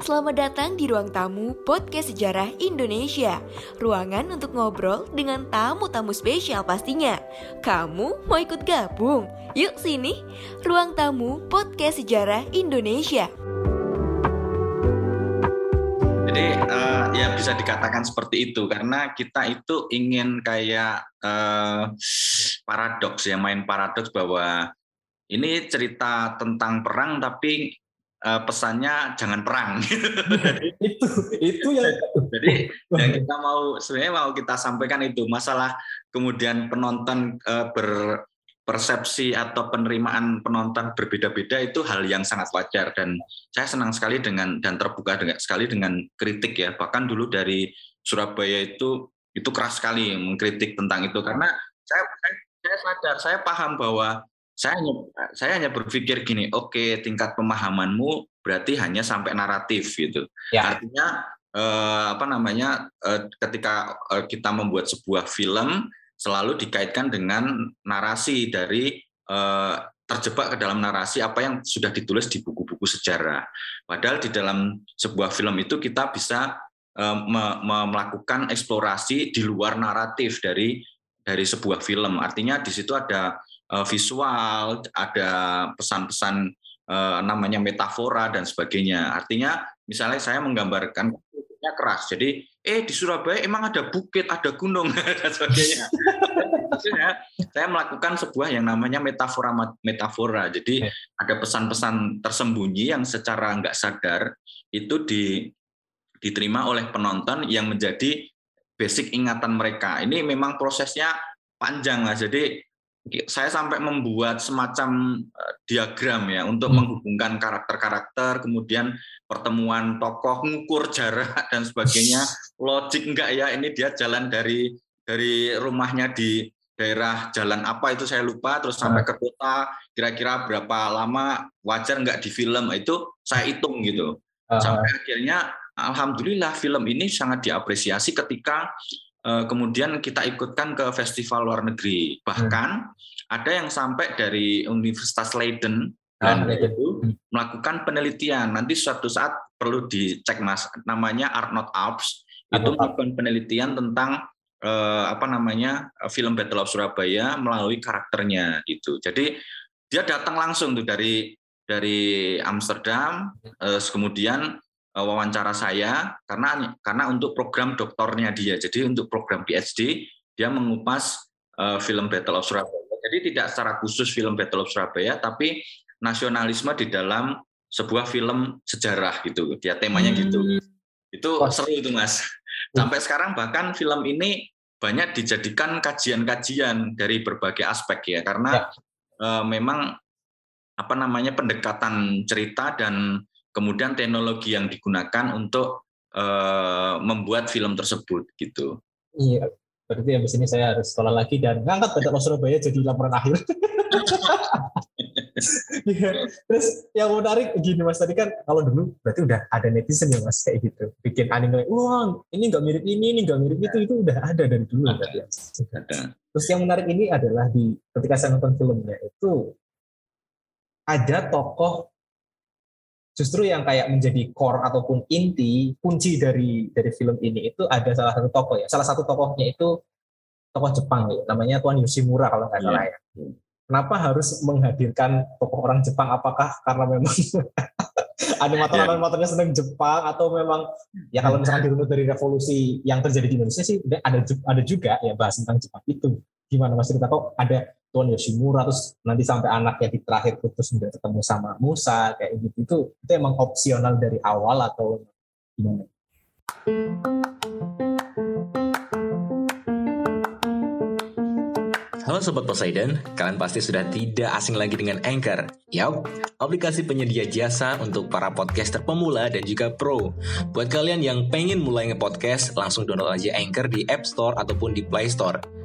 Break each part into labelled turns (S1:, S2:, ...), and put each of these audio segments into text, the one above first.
S1: Selamat datang di ruang tamu Podcast Sejarah Indonesia. Ruangan untuk ngobrol dengan tamu-tamu spesial pastinya. Kamu mau ikut gabung? Yuk sini, ruang tamu Podcast Sejarah Indonesia.
S2: Jadi uh, ya bisa dikatakan seperti itu karena kita itu ingin kayak uh, paradoks ya main paradoks bahwa ini cerita tentang perang tapi uh, pesannya jangan perang.
S3: itu itu yang
S2: jadi yang kita mau sebenarnya mau kita sampaikan itu masalah kemudian penonton uh, berpersepsi atau penerimaan penonton berbeda-beda itu hal yang sangat wajar. Dan saya senang sekali dengan dan terbuka dengan sekali dengan kritik ya. Bahkan dulu dari Surabaya itu itu keras sekali mengkritik tentang itu. Karena saya saya, saya sadar saya paham bahwa saya hanya saya hanya berpikir gini, oke okay, tingkat pemahamanmu berarti hanya sampai naratif gitu. Ya. Artinya eh, apa namanya eh, ketika eh, kita membuat sebuah film selalu dikaitkan dengan narasi dari eh, terjebak ke dalam narasi apa yang sudah ditulis di buku-buku sejarah. Padahal di dalam sebuah film itu kita bisa eh, me me melakukan eksplorasi di luar naratif dari dari sebuah film. Artinya di situ ada uh, visual, ada pesan-pesan uh, namanya metafora dan sebagainya. Artinya misalnya saya menggambarkan bukitnya keras. Jadi eh di Surabaya emang ada bukit, ada gunung dan sebagainya. saya melakukan sebuah yang namanya metafora metafora. Jadi ada pesan-pesan tersembunyi yang secara nggak sadar itu di, diterima oleh penonton yang menjadi basic ingatan mereka. Ini memang prosesnya panjang lah. Jadi saya sampai membuat semacam eh, diagram ya untuk hmm. menghubungkan karakter-karakter, kemudian pertemuan tokoh, ngukur jarak dan sebagainya. Logik enggak ya ini dia jalan dari dari rumahnya di daerah jalan apa itu saya lupa, terus sampai ke kota kira-kira berapa lama wajar enggak di film itu saya hitung gitu. Sampai akhirnya alhamdulillah film ini sangat diapresiasi ketika kemudian kita ikutkan ke festival luar negeri. Bahkan hmm. ada yang sampai dari Universitas Leiden dan ah, itu hmm. melakukan penelitian. Nanti suatu saat perlu dicek mas, namanya Arnold Alps itu melakukan penelitian tentang eh, apa namanya film Battle of Surabaya melalui karakternya itu. Jadi dia datang langsung tuh dari dari Amsterdam, eh, kemudian Eh, wawancara saya karena karena untuk program doktornya dia. Jadi untuk program PhD dia mengupas uh, film Battle of Surabaya. Jadi tidak secara khusus film Battle of Surabaya tapi nasionalisme di dalam sebuah film sejarah gitu. Dia temanya gitu. hmm. gitu. Itu seru itu Mas. Sampai sekarang bahkan film ini banyak dijadikan kajian-kajian dari berbagai aspek ya karena ya. Uh, memang apa namanya pendekatan cerita dan kemudian teknologi yang digunakan untuk uh, membuat film tersebut gitu.
S3: Iya, berarti habis ini saya harus sekolah lagi dan ngangkat Badak Surabaya jadi laporan akhir. ya. Terus yang menarik gini mas tadi kan kalau dulu berarti udah ada netizen ya mas kayak gitu bikin anime, wah ini nggak mirip ini, ini nggak mirip itu, itu udah ada dari dulu ada. berarti. Ada. Terus yang menarik ini adalah di ketika saya nonton filmnya itu ada tokoh justru yang kayak menjadi core ataupun inti kunci dari dari film ini itu ada salah satu tokoh ya. Salah satu tokohnya itu tokoh Jepang ya namanya Tuan Yoshimura kalau nggak salah ya. Kenapa harus menghadirkan tokoh orang Jepang? Apakah karena memang animator animatornya senang Jepang atau memang ya kalau misalkan dirunut dari revolusi yang terjadi di Indonesia sih ada ada juga ya bahas tentang Jepang itu. Gimana mas cerita kok ada Tuan Yoshimura terus nanti sampai anaknya di terakhir putus udah ketemu sama Musa kayak gitu itu itu emang opsional dari awal atau gimana?
S4: Halo Sobat Poseidon, kalian pasti sudah tidak asing lagi dengan Anchor. Yap, aplikasi penyedia jasa untuk para podcaster pemula dan juga pro. Buat kalian yang pengen mulai nge-podcast, langsung download aja Anchor di App Store ataupun di Play Store.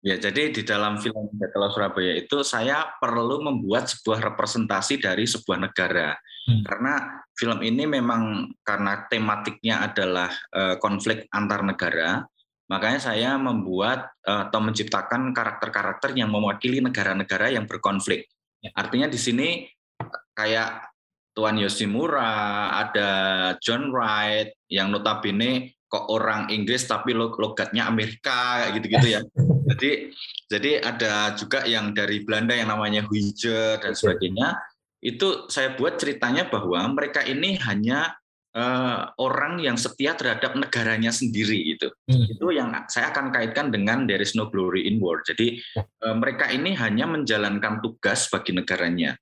S2: Ya, jadi di dalam film Battle Surabaya itu saya perlu membuat sebuah representasi dari sebuah negara. Hmm. Karena film ini memang karena tematiknya adalah uh, konflik antar negara, makanya saya membuat uh, atau menciptakan karakter-karakter yang mewakili negara-negara yang berkonflik. Ya. Artinya di sini kayak Tuan Yoshimura, ada John Wright yang notabene kok orang Inggris tapi logatnya Amerika gitu-gitu ya. Jadi jadi ada juga yang dari Belanda yang namanya Huijer dan sebagainya. Itu saya buat ceritanya bahwa mereka ini hanya uh, orang yang setia terhadap negaranya sendiri gitu. Hmm. Itu yang saya akan kaitkan dengan there is no glory in war. Jadi uh, mereka ini hanya menjalankan tugas bagi negaranya.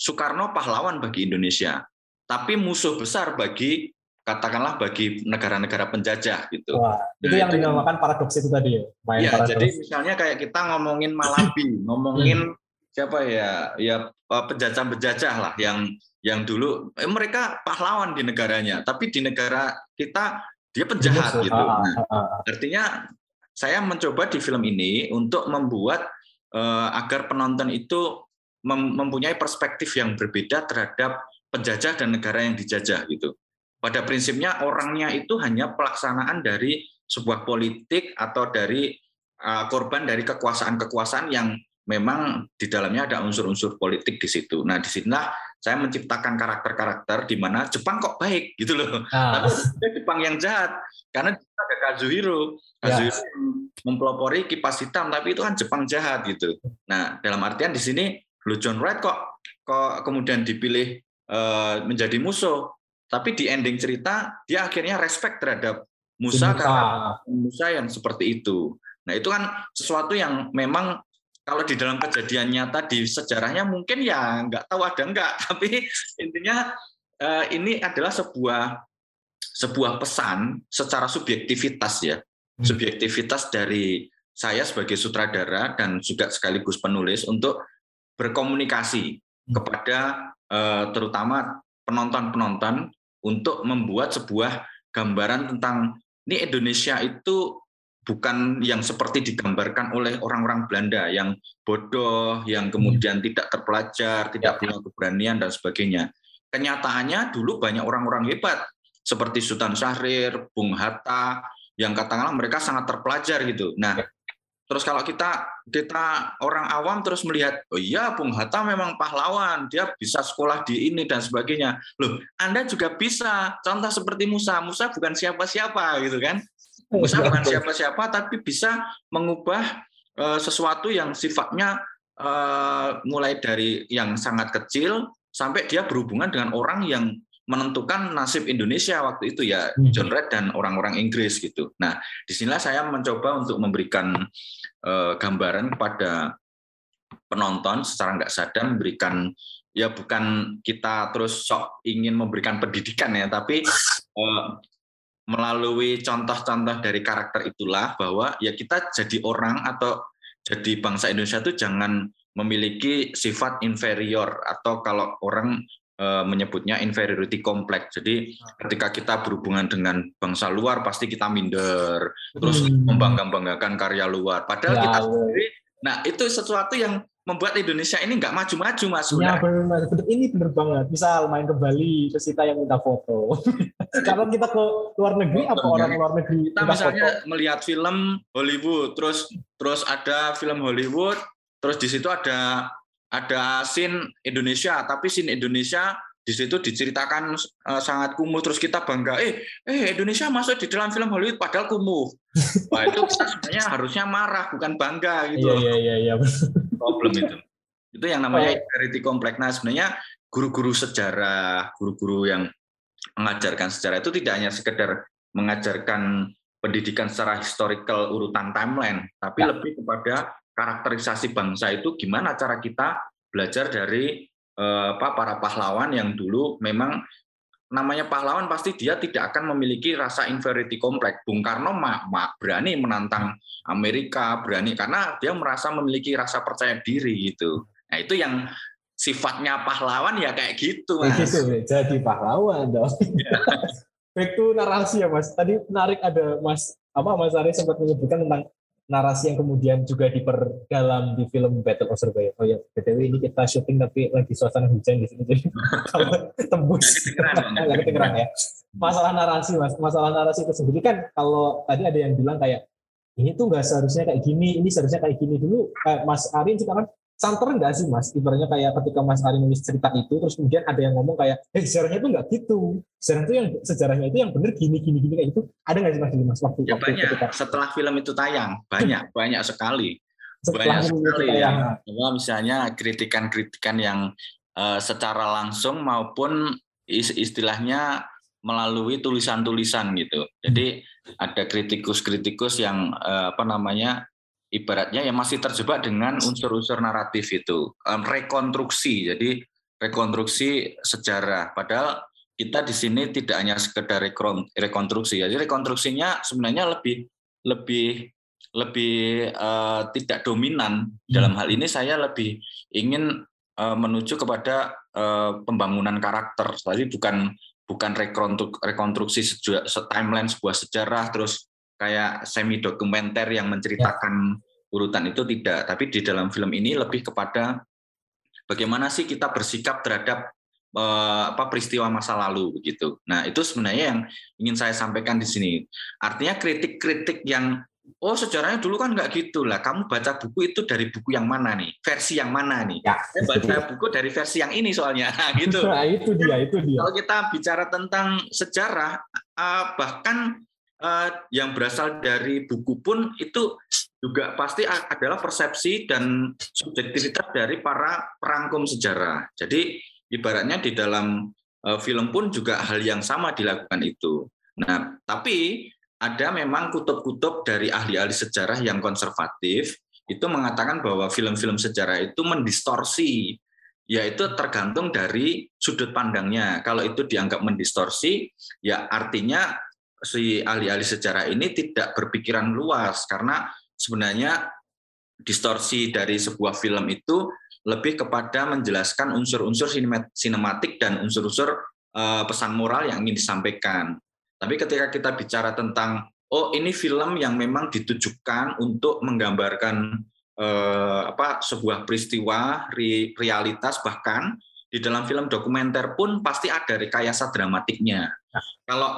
S2: Soekarno pahlawan bagi Indonesia, tapi musuh besar bagi katakanlah bagi negara-negara penjajah gitu.
S3: Wah, itu nah, yang dinamakan paradoks itu tadi ya.
S2: Main ya, paradoks. jadi misalnya kayak kita ngomongin Malabi, ngomongin hmm. siapa ya, ya eh, penjajah-penjajah lah yang yang dulu eh, mereka pahlawan di negaranya, tapi di negara kita dia penjahat gitu. Ah, nah, ah, ah, artinya saya mencoba di film ini untuk membuat uh, agar penonton itu mem mempunyai perspektif yang berbeda terhadap penjajah dan negara yang dijajah gitu. Pada prinsipnya orangnya itu hanya pelaksanaan dari sebuah politik atau dari uh, korban dari kekuasaan-kekuasaan yang memang di dalamnya ada unsur-unsur politik di situ. Nah, di di sinilah saya menciptakan karakter-karakter di mana Jepang kok baik gitu loh. Ah. Tapi Jepang yang jahat karena ada Kazuhiro. Ya. Kazuhiro ya. mempelopori kipas hitam tapi itu kan Jepang jahat gitu. Nah, dalam artian di sini Blue John Wright kok kok kemudian dipilih uh, menjadi musuh tapi di ending cerita dia akhirnya respect terhadap Musa, Musa. karena Musa yang seperti itu. Nah itu kan sesuatu yang memang kalau di dalam kejadian nyata di sejarahnya mungkin ya nggak tahu ada nggak, tapi intinya eh, ini adalah sebuah sebuah pesan secara subjektivitas ya, hmm. subjektivitas dari saya sebagai sutradara dan juga sekaligus penulis untuk berkomunikasi hmm. kepada eh, terutama penonton-penonton untuk membuat sebuah gambaran tentang ini Indonesia itu bukan yang seperti digambarkan oleh orang-orang Belanda yang bodoh, yang kemudian hmm. tidak terpelajar, tidak ya. punya keberanian dan sebagainya. Kenyataannya dulu banyak orang-orang hebat seperti Sultan Syahrir, Bung Hatta, yang katakanlah mereka sangat terpelajar gitu. Nah, ya. Terus kalau kita kita orang awam terus melihat, oh iya Bung Hatta memang pahlawan, dia bisa sekolah di ini dan sebagainya. Loh, Anda juga bisa. Contoh seperti Musa, Musa bukan siapa-siapa gitu kan. Musa bukan siapa-siapa tapi bisa mengubah uh, sesuatu yang sifatnya uh, mulai dari yang sangat kecil sampai dia berhubungan dengan orang yang menentukan nasib Indonesia waktu itu ya hmm. John Red dan orang-orang Inggris gitu. Nah, di sinilah saya mencoba untuk memberikan uh, gambaran kepada penonton secara nggak sadar memberikan ya bukan kita terus sok ingin memberikan pendidikan ya, tapi uh, melalui contoh-contoh dari karakter itulah bahwa ya kita jadi orang atau jadi bangsa Indonesia itu jangan memiliki sifat inferior atau kalau orang Eh, menyebutnya inferiority complex. Jadi ketika kita berhubungan dengan bangsa luar pasti kita minder, terus hmm. membangga-banggakan karya luar. Padahal ya, kita sendiri, nah itu sesuatu yang membuat Indonesia ini nggak maju-maju mas.
S3: Ya benar, benar, ini benar banget. Misal main ke Bali, terus kita yang minta foto. Kalau kita ke luar negeri, apa orang luar negeri?
S2: Kita misalnya foto? melihat film Hollywood, terus terus ada film Hollywood, terus di situ ada ada scene Indonesia, tapi scene Indonesia di situ diceritakan uh, sangat kumuh. Terus kita bangga eh eh Indonesia masuk di dalam film Hollywood padahal kumuh. Wah itu kita sebenarnya harusnya marah bukan bangga gitu
S3: iya iya iya
S2: problem itu. Itu yang namanya inferiority complex. Nah sebenarnya guru-guru sejarah guru-guru yang mengajarkan sejarah itu tidak hanya sekedar mengajarkan pendidikan secara historical urutan timeline, tapi ya. lebih kepada karakterisasi bangsa itu gimana cara kita belajar dari eh, apa para pahlawan yang dulu memang namanya pahlawan pasti dia tidak akan memiliki rasa inferiority complex. Bung Karno mak, mak berani menantang Amerika, berani karena dia merasa memiliki rasa percaya diri gitu. Nah, itu yang sifatnya pahlawan ya kayak gitu, Mas.
S3: Gitu, jadi pahlawan dong. Ya. Back to narasi ya, Mas. Tadi menarik ada Mas apa Mas Ari sempat menyebutkan tentang narasi yang kemudian juga diperdalam di film Battle of Surabaya. Oh ya, btw ini kita syuting tapi lagi suasana hujan di sini jadi kalau tembus nggak kedengeran ya. Masalah narasi mas, masalah narasi itu sendiri kan kalau tadi ada yang bilang kayak ini tuh nggak seharusnya kayak gini, ini seharusnya kayak gini dulu. Kayak Mas Arin sekarang santer enggak sih mas? Ibaratnya kayak ketika Mas Ari nulis cerita itu, terus kemudian ada yang ngomong kayak, eh sejarahnya itu enggak gitu. Sejarah itu yang sejarahnya itu yang benar gini gini gini kayak itu. Ada nggak sih mas dulu mas waktu,
S2: ya, waktu banyak. Ketika... Setelah film itu tayang, banyak banyak sekali. Setelah banyak sekali ya. Bahwa misalnya kritikan-kritikan yang uh, secara langsung maupun istilahnya melalui tulisan-tulisan gitu. Jadi ada kritikus-kritikus yang uh, apa namanya ibaratnya yang masih terjebak dengan unsur-unsur naratif itu um, rekonstruksi. Jadi rekonstruksi sejarah. Padahal kita di sini tidak hanya sekedar rekonstruksi jadi rekonstruksinya sebenarnya lebih lebih lebih uh, tidak dominan. Dalam hal ini saya lebih ingin uh, menuju kepada uh, pembangunan karakter. Jadi bukan bukan rekonstruksi timeline sebuah sejarah terus kayak semi dokumenter yang menceritakan ya. urutan itu tidak, tapi di dalam film ini lebih kepada bagaimana sih kita bersikap terhadap eh, apa peristiwa masa lalu begitu. Nah, itu sebenarnya yang ingin saya sampaikan di sini. Artinya kritik-kritik yang oh sejarahnya dulu kan nggak gitu lah. Kamu baca buku itu dari buku yang mana nih? Versi yang mana nih? Ya, saya baca buku dari versi yang ini soalnya. Nah, gitu.
S3: Nah, itu dia, itu dia.
S2: Kalau kita bicara tentang sejarah, eh, bahkan uh, yang berasal dari buku pun itu juga pasti adalah persepsi dan subjektivitas dari para perangkum sejarah. Jadi ibaratnya di dalam uh, film pun juga hal yang sama dilakukan itu. Nah, tapi ada memang kutub-kutub dari ahli-ahli sejarah yang konservatif itu mengatakan bahwa film-film sejarah itu mendistorsi yaitu tergantung dari sudut pandangnya. Kalau itu dianggap mendistorsi, ya artinya si ahli-ahli sejarah ini tidak berpikiran luas karena sebenarnya distorsi dari sebuah film itu lebih kepada menjelaskan unsur-unsur sinematik dan unsur-unsur uh, pesan moral yang ingin disampaikan. Tapi ketika kita bicara tentang oh ini film yang memang ditujukan untuk menggambarkan uh, apa sebuah peristiwa realitas bahkan di dalam film dokumenter pun pasti ada rekayasa dramatiknya. Nah. Kalau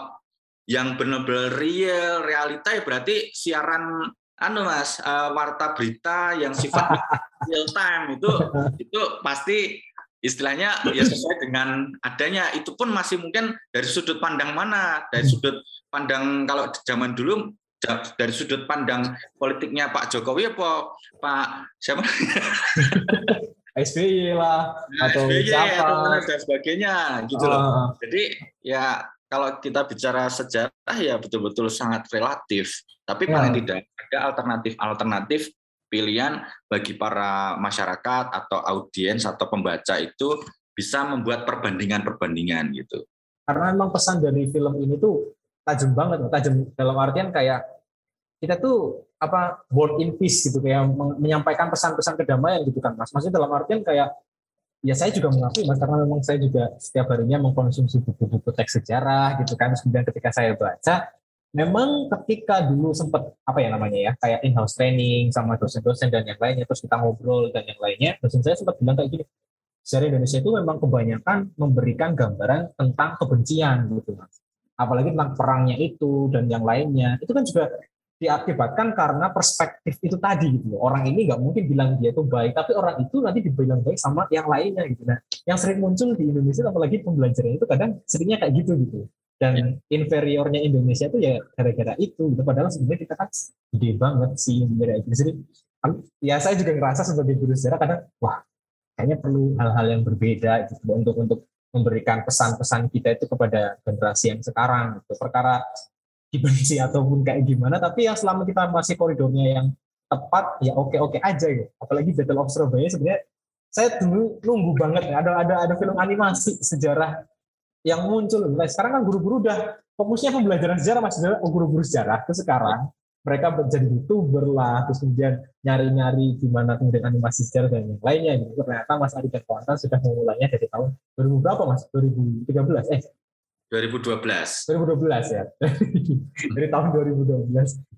S2: yang benar-benar real realita ya berarti siaran anu mas uh, warta berita yang sifat real time itu itu pasti istilahnya ya sesuai dengan adanya. Itu pun masih mungkin dari sudut pandang mana? Dari sudut pandang kalau zaman dulu dari sudut pandang politiknya Pak Jokowi apa Pak siapa?
S3: SBY lah
S2: nah, atau SBY siapa? atau dan sebagainya gitu loh. Uh. Jadi ya kalau kita bicara sejarah ya betul-betul sangat relatif. Tapi ya. paling tidak ada alternatif-alternatif pilihan bagi para masyarakat atau audiens atau pembaca itu bisa membuat perbandingan-perbandingan gitu.
S3: Karena memang pesan dari film ini tuh tajam banget, tajam dalam artian kayak kita tuh apa born in peace gitu kayak menyampaikan pesan-pesan kedamaian gitu kan mas. Maksudnya dalam artian kayak ya saya juga mengakui mas karena memang saya juga setiap harinya mengkonsumsi buku-buku teks sejarah gitu kan. Kemudian ketika saya baca memang ketika dulu sempat apa ya namanya ya kayak in-house training sama dosen-dosen dan yang lainnya terus kita ngobrol dan yang lainnya dosen saya sempat bilang kayak gini sejarah Indonesia itu memang kebanyakan memberikan gambaran tentang kebencian gitu mas. Apalagi tentang perangnya itu dan yang lainnya. Itu kan juga diakibatkan karena perspektif itu tadi gitu orang ini nggak mungkin bilang dia itu baik tapi orang itu nanti dibilang baik sama yang lainnya gitu. Nah yang sering muncul di Indonesia apalagi pembelajaran itu kadang seringnya kayak gitu gitu. Dan ya. inferiornya Indonesia itu ya gara-gara itu gitu. Padahal sebenarnya kita kan gede banget sih sebenarnya. Di sini ya saya juga ngerasa sebagai guru sejarah kadang wah kayaknya perlu hal-hal yang berbeda gitu untuk untuk memberikan pesan-pesan kita itu kepada generasi yang sekarang gitu. perkara dibenci ataupun kayak gimana tapi yang selama kita masih koridornya yang tepat ya oke oke aja ya apalagi Battle of Surabaya sebenarnya saya dulu nunggu banget ya. Ada ada ada film animasi sejarah yang muncul. Nah sekarang kan guru-guru udah fokusnya pembelajaran sejarah masih guru-guru sejarah. Ke sekarang mereka menjadi youtuber lah terus kemudian nyari-nyari gimana kemudian animasi sejarah dan yang lainnya gitu. Ternyata Mas dan kawan sudah memulainya dari tahun 2000 berapa Mas? 2013 eh
S2: 2012
S3: 2012 ya. Dari tahun 2012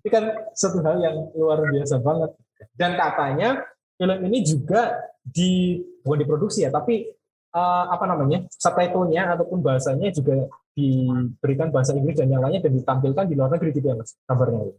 S3: ini kan satu hal yang luar biasa banget. Dan katanya film ini juga di bukan diproduksi ya tapi uh, apa namanya subtitlenya ataupun bahasanya juga diberikan bahasa Inggris dan yang lainnya dan ditampilkan di luar negeri gitu ya mas kabarnya